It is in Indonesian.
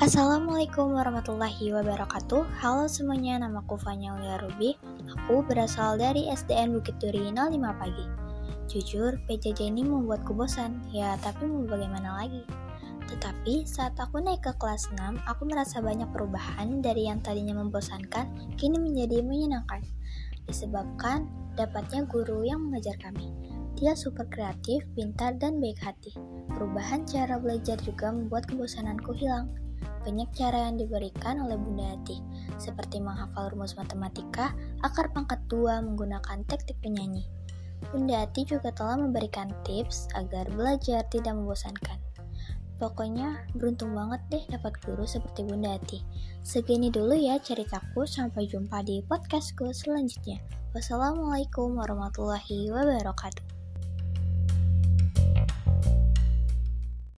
Assalamualaikum warahmatullahi wabarakatuh. Halo semuanya, namaku Fanya Lia Ruby. Aku berasal dari SDN Bukit Duri 05 pagi. Jujur, PJJ ini membuatku bosan. Ya, tapi mau bagaimana lagi? Tetapi saat aku naik ke kelas 6 Aku merasa banyak perubahan dari yang tadinya membosankan Kini menjadi menyenangkan. Disebabkan dapatnya guru yang mengajar kami. Dia super kreatif, pintar, dan baik hati. Perubahan cara belajar juga membuat kebosananku hilang. Banyak cara yang diberikan oleh Bunda Ati, seperti menghafal rumus matematika, akar pangkat dua menggunakan teknik penyanyi. Bunda Ati juga telah memberikan tips agar belajar tidak membosankan. Pokoknya beruntung banget deh dapat guru seperti Bunda Ati. Segini dulu ya ceritaku, sampai jumpa di podcastku selanjutnya. Wassalamualaikum warahmatullahi wabarakatuh.